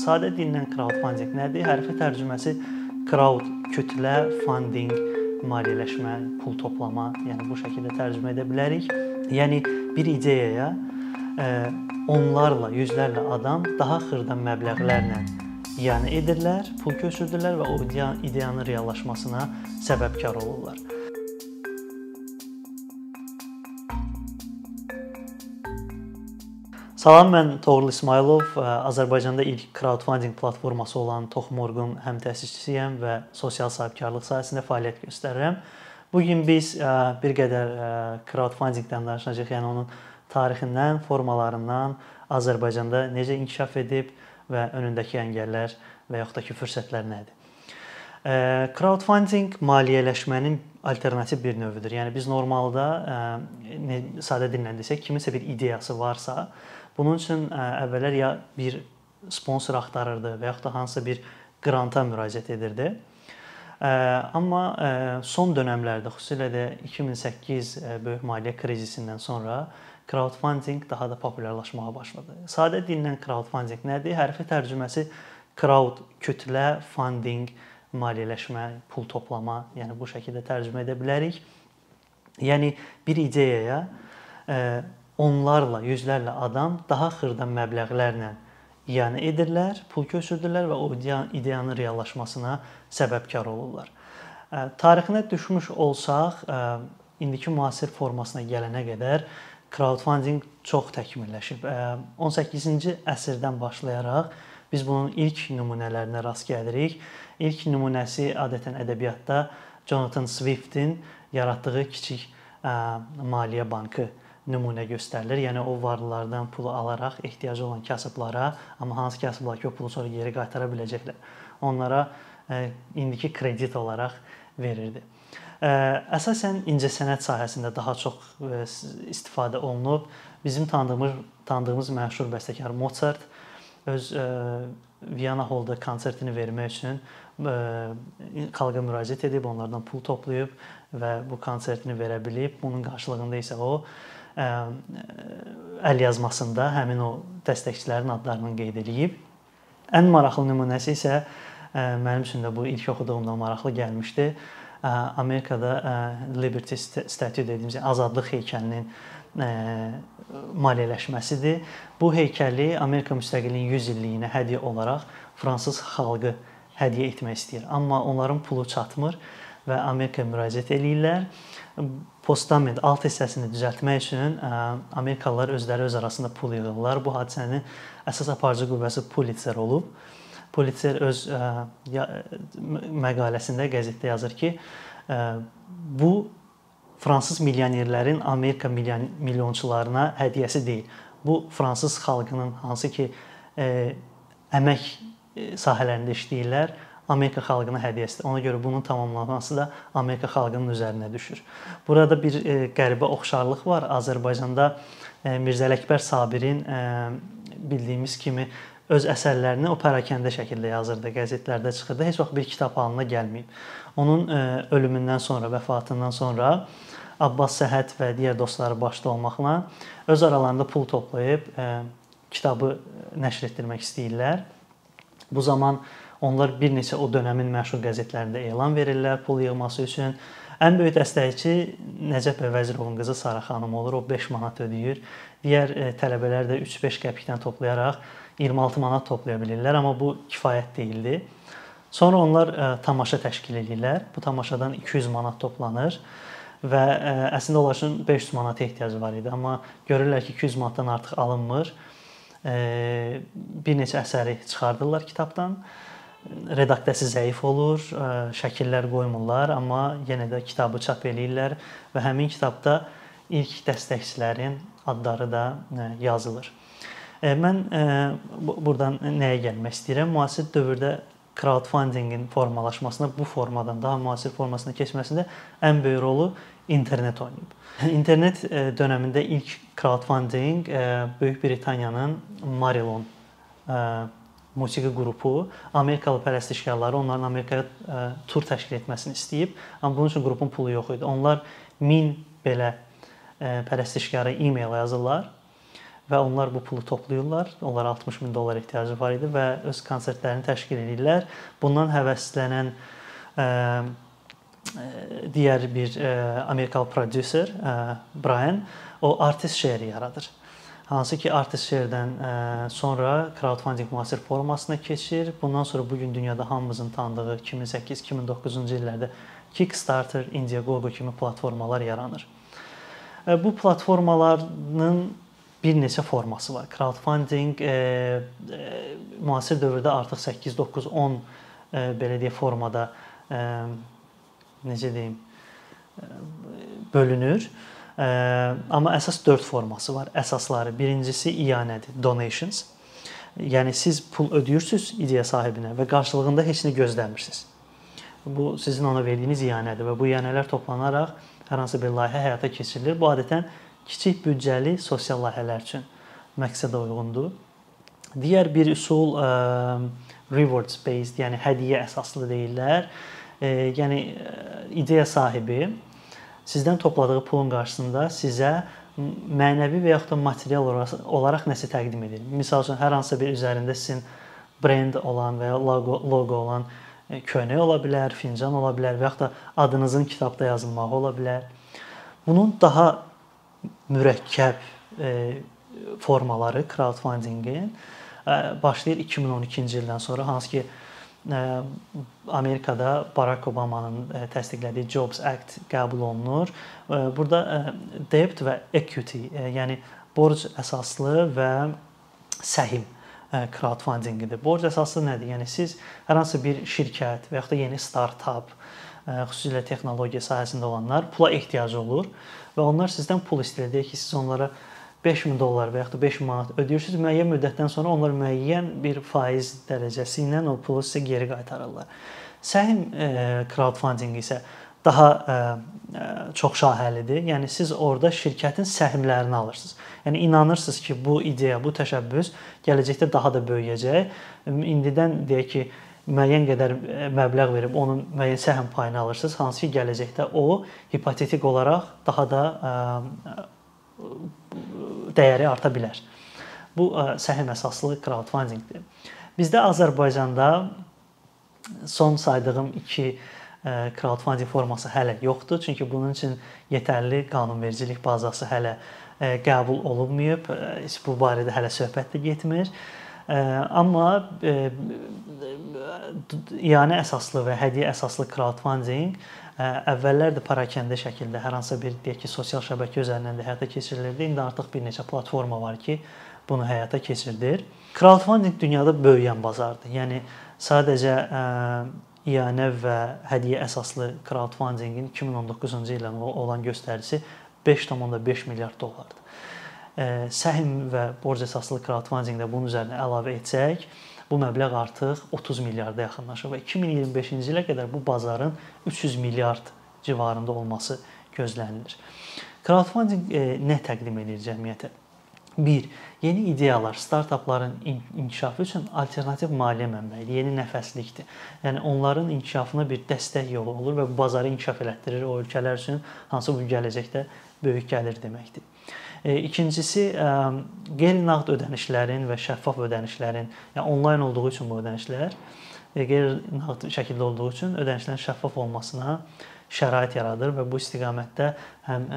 Sadə dillə crowdfunding nədir? Hərfi tərcüməsi crowd kütlə, funding maliyyələşmə, pul toplama, yəni bu şəkildə tərcümə edə bilərik. Yəni bir ideyaya e, onlarla, yüzlərlə adam daha xırda məbləğlərlə yəni edirlər, pul köçürdülər və o ideyanın reallaşmasına səbəbkar olurlar. Salam, mən Toğrul İsmailov. Azərbaycanda ilk crowdfunding platforması olan Toxmorgun həm təsisçisiyəm və sosial sahibkarlıq sahəsində fəaliyyət göstərirəm. Bu gün biz bir qədər crowdfundingdən danışacağıq, yəni onun tarixindən, formalarından, Azərbaycanda necə inkişaf edib və önündəki əngəllər və yaxud da ki, fürsətlər nədir? Crowdfunding maliyyələşmənin alternativ bir növüdür. Yəni biz normalda sadə dillə desək, kiminsə bir ideyası varsa, Bunun üçün əvvəllər ya bir sponsor axtarırdı və yaxud da hansısa bir qranta müraciət edirdi. Amma son dövrlərdə, xüsusilə də 2008 böyük maliyyə krizisindən sonra crowdfunding daha da populyarlaşmağa başladı. Sadə dillə crowdfunding nədir? Hərfi tərcüməsi crowd kütlə, funding maliyyələşmə, pul toplama, yəni bu şəkildə tərcümə edə bilərik. Yəni bir ideyaya onlarla, yüzlərlə adam daha xırda məbləğlərlə yəni edirlər, pul köçürdülər və o ideyanın reallaşmasına səbəbkar olurlar. Tarixinə düşmüş olsaq, indiki müasir formasına gələnə qədər crowdfunding çox təkmilləşib. 18-ci əsrdən başlayaraq biz bunun ilk nümunələrinə rast gəlirik. İlk nümunəsi adətən ədəbiyyatda Jonathan Swift-in yaratdığı kiçik maliyyə bankı nümunə göstərilir. Yəni o varlılardan pulu alaraq ehtiyacı olan kasıblara, amma hansı kasıblar ki, o pulu sonra geri qaytara biləcəklər, onlara e, indiki kredit olaraq verirdi. E, əsasən incəsənət sahəsində daha çox e, istifadə olunub. Bizim tanıdığımız tanıdığımız məşhur bəstəkar Mozart öz Viyana Hallda konsertini vermək üçün xalqa müraciət edib, onlardan pul toplayıb və bu konsertini verə bilib. Bunun qarşılığında isə o əl yazmasında həmin o dəstəkçilərin adlarını qeyd eləyib. Ən maraqlı nümunəsi isə mənim üçün də bu ilk oxuduğumda maraqlı gəlmişdi. Amerikada Liberty Statue dediyimiz azadlıq heykəlinin maliyyələşməsidir. Bu heykəli Amerika müstəqilliyinin 100 illiyinə hədiyyə olaraq fransız xalqı hədiyyə etmək istəyir. Amma onların pulu çatmır və Amerikaya müraciət eləyirlər postament alt hissəsini düzəltmək üçün Amerikalılar özləri öz arasında pul yığırlar. Bu hadisənin əsas aparıcı qüvvəsi Pulitzer olub. Pulitzer öz məqaləsində qəzetdə yazır ki, bu fransız milyonerlərin Amerika milyonçularına hədiyyəsi deyil. Bu fransız xalqının hansı ki əmək sahələrində işləyirlər, Amerika xalqına hədiyyəsidir. Ona görə bunun tamamlanması da Amerika xalqının üzərinə düşür. Burada bir e, qəribə oxşarlıq var. Azərbaycanda e, Mirzə Ələkbər Sabirin e, bildiyimiz kimi öz əsərlərini o pərakəndə şəkildə yazırdı, qəzetlərdə çıxırdı. Heç vaxt bir kitab halına gəlməyib. Onun ölümündən sonra, vəfatından sonra Abbas Səhət və digər dostları başda olmaqla öz aralarında pul toplayıb kitabı nəşr etdirmək istəyirlər. Bu zaman Onlar bir neçə o dövrün məşhur qəzetlərində elan verirlər pul yığması üçün. Ən böyük dəstəkçi Nəcəf Vəzirovun qızı Sara xanım olur. O 5 manat ödəyir. Digər e, tələbələr də 3-5 qəpikdən toplayaraq 26 manat toplaya bilirlər, amma bu kifayət deyildi. Sonra onlar ə, e, tamaşa təşkil edirlər. Bu tamaşadan 200 manat toplanır və ə, e, əslində onlar üçün 500 manata ehtiyacı var idi, amma görürlər ki, 200 manatdan artıq alınmır. Ə, bir neçə əsəri çıxardırlar kitabdan redaksiyası zəif olur, şəkillər qoymurlar, amma yenə də kitabı çap eləyirlər və həmin kitabda ilk dəstəkçilərin adları da yazılır. Mən burdan nəyə gəlmək istəyirəm? Müasir dövrdə crowdfundingin formalaşmasında bu formadan daha müasir formasına keçməsində ən böyük rolu internet oynayıb. İnternet dövründə ilk crowdfunding Böyük Britaniyanın Marilon musiqi qrupu Amerikalı pərəstişkarları onların Amerikaya ə, e, tur təşkil etməsini istəyib, amma bunun üçün qrupun pulu yox idi. Onlar 1000 belə ə, e, pərəstişkara e-mail yazırlar və onlar bu pulu toplayırlar. Onlar 60 min dollar ehtiyacı var idi və öz konsertlərini təşkil edirlər. Bundan həvəslənən ə, digər bir ə, Amerikalı prodüser Brian o artist şeiri yaradır. Hansı ki artist şeirdən sonra crowdfunding müasir formasına keçir. Bundan sonra bu gün dünyada hamımızın tanıdığı 2008-2009-cu illərdə Kickstarter, Indiegogo kimi platformalar yaranır. Bu platformaların bir neçə forması var. Crowdfunding e, e, müasir dövrdə artıq 8, 9, 10 e, belə deyə formada e, necə deyim e, bölünür. E, amma əsas 4 forması var. Əsasları birincisi iyanədir, donations. Yəni siz pul ödəyirsiniz ideya sahibinə və qarşılığında heç nə gözləmirsiniz. Bu sizin ona verdiyiniz iyanədir və bu iyanələr toplanaraq hər hansı bir layihə həyata keçirilir. Bu adətən kiçik büdcəli sosial layihələr üçün məqsədə uyğundur. Digər bir üsul ə, rewards based, yəni hədiyyə əsaslı deyirlər. E, yəni ideya sahibi sizdən topladığı pulun qarşısında sizə mənəvi və yaxud da material olaraq nəsə təqdim edir. Məsəl üçün hər hansı bir üzərində sizin brend olan və ya loqo loqo olan köynək ola bilər, fincan ola bilər və yaxud da adınızın kitabda yazılmağı ola bilər. Bunun daha mürəkkəb e, formaları crowdfundingin e, başlayır 2012-ci ildən sonra hansı ki e, Amerikada Barack Obamanın təsdiqlədiyi Jobs Act qəbul olunur. Burada debt və equity, yəni borc əsaslı və səhim crowdfundingidir. Borc əsaslı nədir? Yəni siz hər hansı bir şirkət və yaxud da yeni startap, xüsusilə texnologiya sahəsində olanlar pula ehtiyacı olur və onlar sizdən pul istəyir. Deyək ki, siz onlara 5000 dollar və yaxud da 5000 manat ödəyirsiniz. Müəyyən müddətdən sonra onlar müəyyən bir faiz dərəcəsi ilə o pulu sizə geri qaytarırlar. Səhm crowdfunding isə daha ə, ə, çox şaxəlidir. Yəni siz orada şirkətin səhmlərini alırsınız. Yəni inanırsınız ki, bu ideya, bu təşəbbüs gələcəkdə daha da böyüyəcək. İndidən deyək ki, müəyyən qədər məbləğ verib onun müəyyən səhm payını alırsınız, hansı ki, gələcəkdə o hipotetik olaraq daha da ə, dəyəri arta bilər. Bu səhm əsaslı crowdfundingdir. Bizdə Azərbaycanda son saydığım 2 crowdfunding forması hələ yoxdur. Çünki bunun üçün yetərli qanunvericilik bazası hələ qəbul olunmayıb. Bu barədə hələ söhbət də getmir. Amma iyanə əsaslı və hədiyyə əsaslı crowdfunding əvvəllər də parakəndə şəkildə hər hansı bir deyək ki, sosial şəbəkə üzərindən də həyata keçirilirdi. İndi artıq bir neçə platforma var ki, bunu həyata keçirdir. Crowdfunding dünyada böyüyən bazardır. Yəni sadəcə iyanə və hədiyyə əsaslı crowdfundingin 2019-cu ildən olan göstəricisi 5.5 milyard dollardır. Səhm və borc əsaslı crowdfundingdə bunun üzərinə əlavə etsək, bu məbləğ artıq 30 milyarda yaxınlaşır və 2025-ci ilə qədər bu bazarın 300 milyard civarında olması gözlənilir. Crowdfunding nə təqdim edir cəmiyyətə? 1. Yeni ideyalar, startapların inkişafı üçün alternativ maliyyə mənbəyidir, yeni nəfəslikdir. Yəni onların inkişafına bir dəstək yolu olur və bu bazarı inkişaf elətdirir o ölkələr üçün, hansı bu gələcəkdə böyük gəlir deməkdir. E, ikincisi e, qeyri-nağd ödənişlərin və şəffaf ödənişlərin, yəni onlayn olduğu üçün bu ödənişlər e, qeyri-nağd şəkildə olduğu üçün ödənişlərin şəffaf olmasına şərait yaradır və bu istiqamətdə həm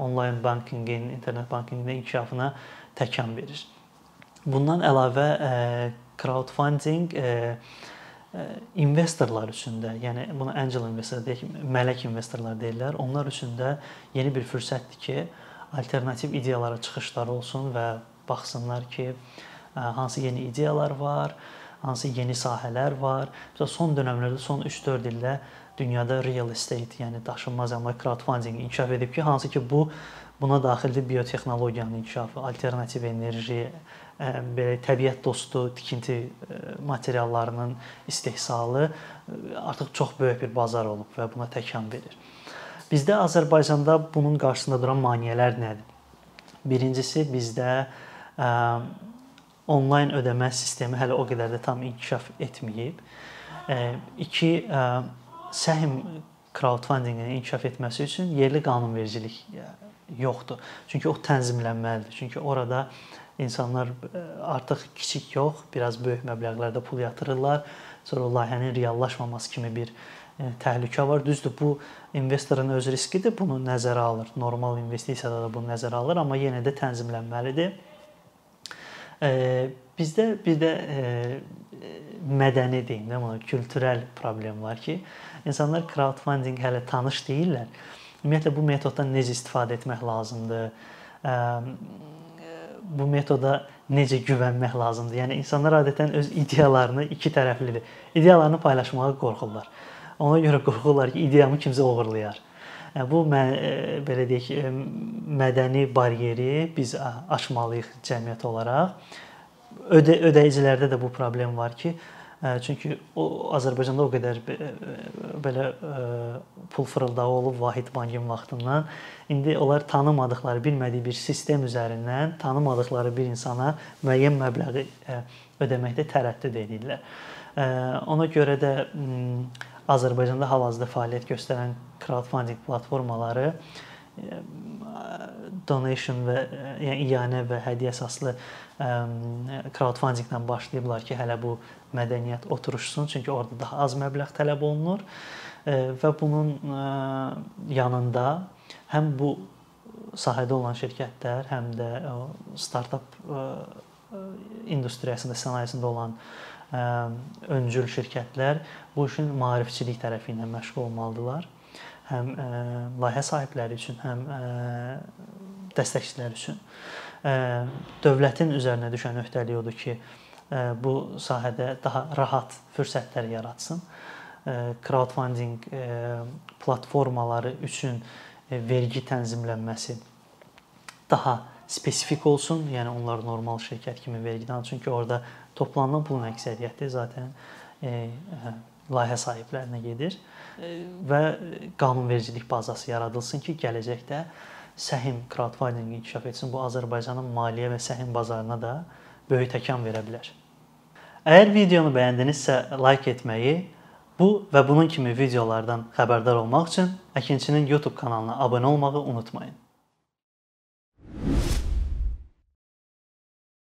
onlayn bankinqin, internet bankinqin inkişafına təkan verir. Bundan əlavə crowdfunding investorlar üçün də, yəni buna angel investor deyək, mələk investorlar deyirlər. Onlar üçün də yeni bir fürsətdir ki, alternativ ideyalara çıxışlar olsun və baxsınlar ki, hansı yeni ideyalar var, hansı yeni sahələr var. Məsələn, son dövrlərdə, son 3-4 ildə dünyada real estate, yəni daşınmaz əmlak crowdfunding inkişaf edib ki, hansı ki bu buna daxildir biotexnologiyanın inkişafı, alternativ enerji, belə təbiət dostu tikinti materiallarının istehsalı artıq çox böyük bir bazar olub və buna təkan verir. Bizdə Azərbaycanda bunun qarşısında duran maneələr nədir? Birincisi bizdə ə, onlayn ödəmə sistemi hələ o qədər də tam inkişaf etməyib. Ə, iki ə, səhm crowdfundingin inkişaf etməsi üçün yerli qanunvericilik yoxdur. Çünki o tənzimlənməlidir. Çünki orada İnsanlar artıq kiçik yox, biraz böyük məbləğlərdə pul yatırırlar. Sonra layihənin reallaşmaması kimi bir təhlükə var. Düzdür, bu investorun öz riskidir, bunu nəzərə alır. Normal investisiyada da bunu nəzərə alır, amma yenə də tənzimlənməlidir. Bizdə bir də mədəni deyim də, buna kültürel problem var ki, insanlar crowdfunding hələ tanış deyillər. Ümumiyyətlə bu metoddan necə istifadə etmək lazımdır? Bu metoda necə güvənmək lazımdır? Yəni insanlar adətən öz ideyalarını iki tərəflidir. İdeyalarını paylaşmağa qorxurlar. Ona görə qorxurlar ki, ideyamı kimsə oğurlayar. Bu mən belə deyək, mədəni bariyeri biz aşmalıyıq cəmiyyət olaraq. Ödə ödəyicilərdə də bu problem var ki, çünki o Azərbaycanda o qədər belə pul fırıldağı olub Vahid Bankın vaxtından. İndi onlar tanımadıkları, bilmədiyi bir sistem üzərindən tanımadıkları bir insana müəyyən məbləği ödəməkdə tərəddüd edirlər. Ona görə də Azərbaycanda hal-hazırda fəaliyyət göstərən crowdfunding platformaları donation və yəni iyanə və hədiyyə əsaslı crowdfundinglə başlayıblar ki, hələ bu mədəniyyət oturuşsun, çünki orada daha az məbləğ tələb olunur. Və bunun yanında həm bu sahədə olan şirkətlər, həm də startap industriyasında, sənayesində olan öncül şirkətlər bu işin maarifçilik tərəfi ilə məşğul olmalıdırlar. Həm layihə sahibləri üçün, həm dəstəkçilər üçün. Dövlətin üzərinə düşən öhdəlik odur ki, bu sahədə daha rahat fürsətlər yaratsın. Crowdfunding platformaları üçün vergi tənzimlənməsi daha spesifik olsun. Yəni onlar normal şirkət kimi vergidən çünki orada toplanan pulun əksəriyyəti zaten e, layihə sahiblərinə gedir e, və qanunvericilik bazası yaradılsın ki, gələcəkdə səhim crowdfunding inkişaf etsin. Bu Azərbaycanın maliyyə və səhim bazarına da böyük təkan verə bilər. Əgər videonu bəyəndinizsə, like etməyi, bu və bunun kimi videolardan xəbərdar olmaq üçün Əkinçinin YouTube kanalına abunə olmağı unutmayın.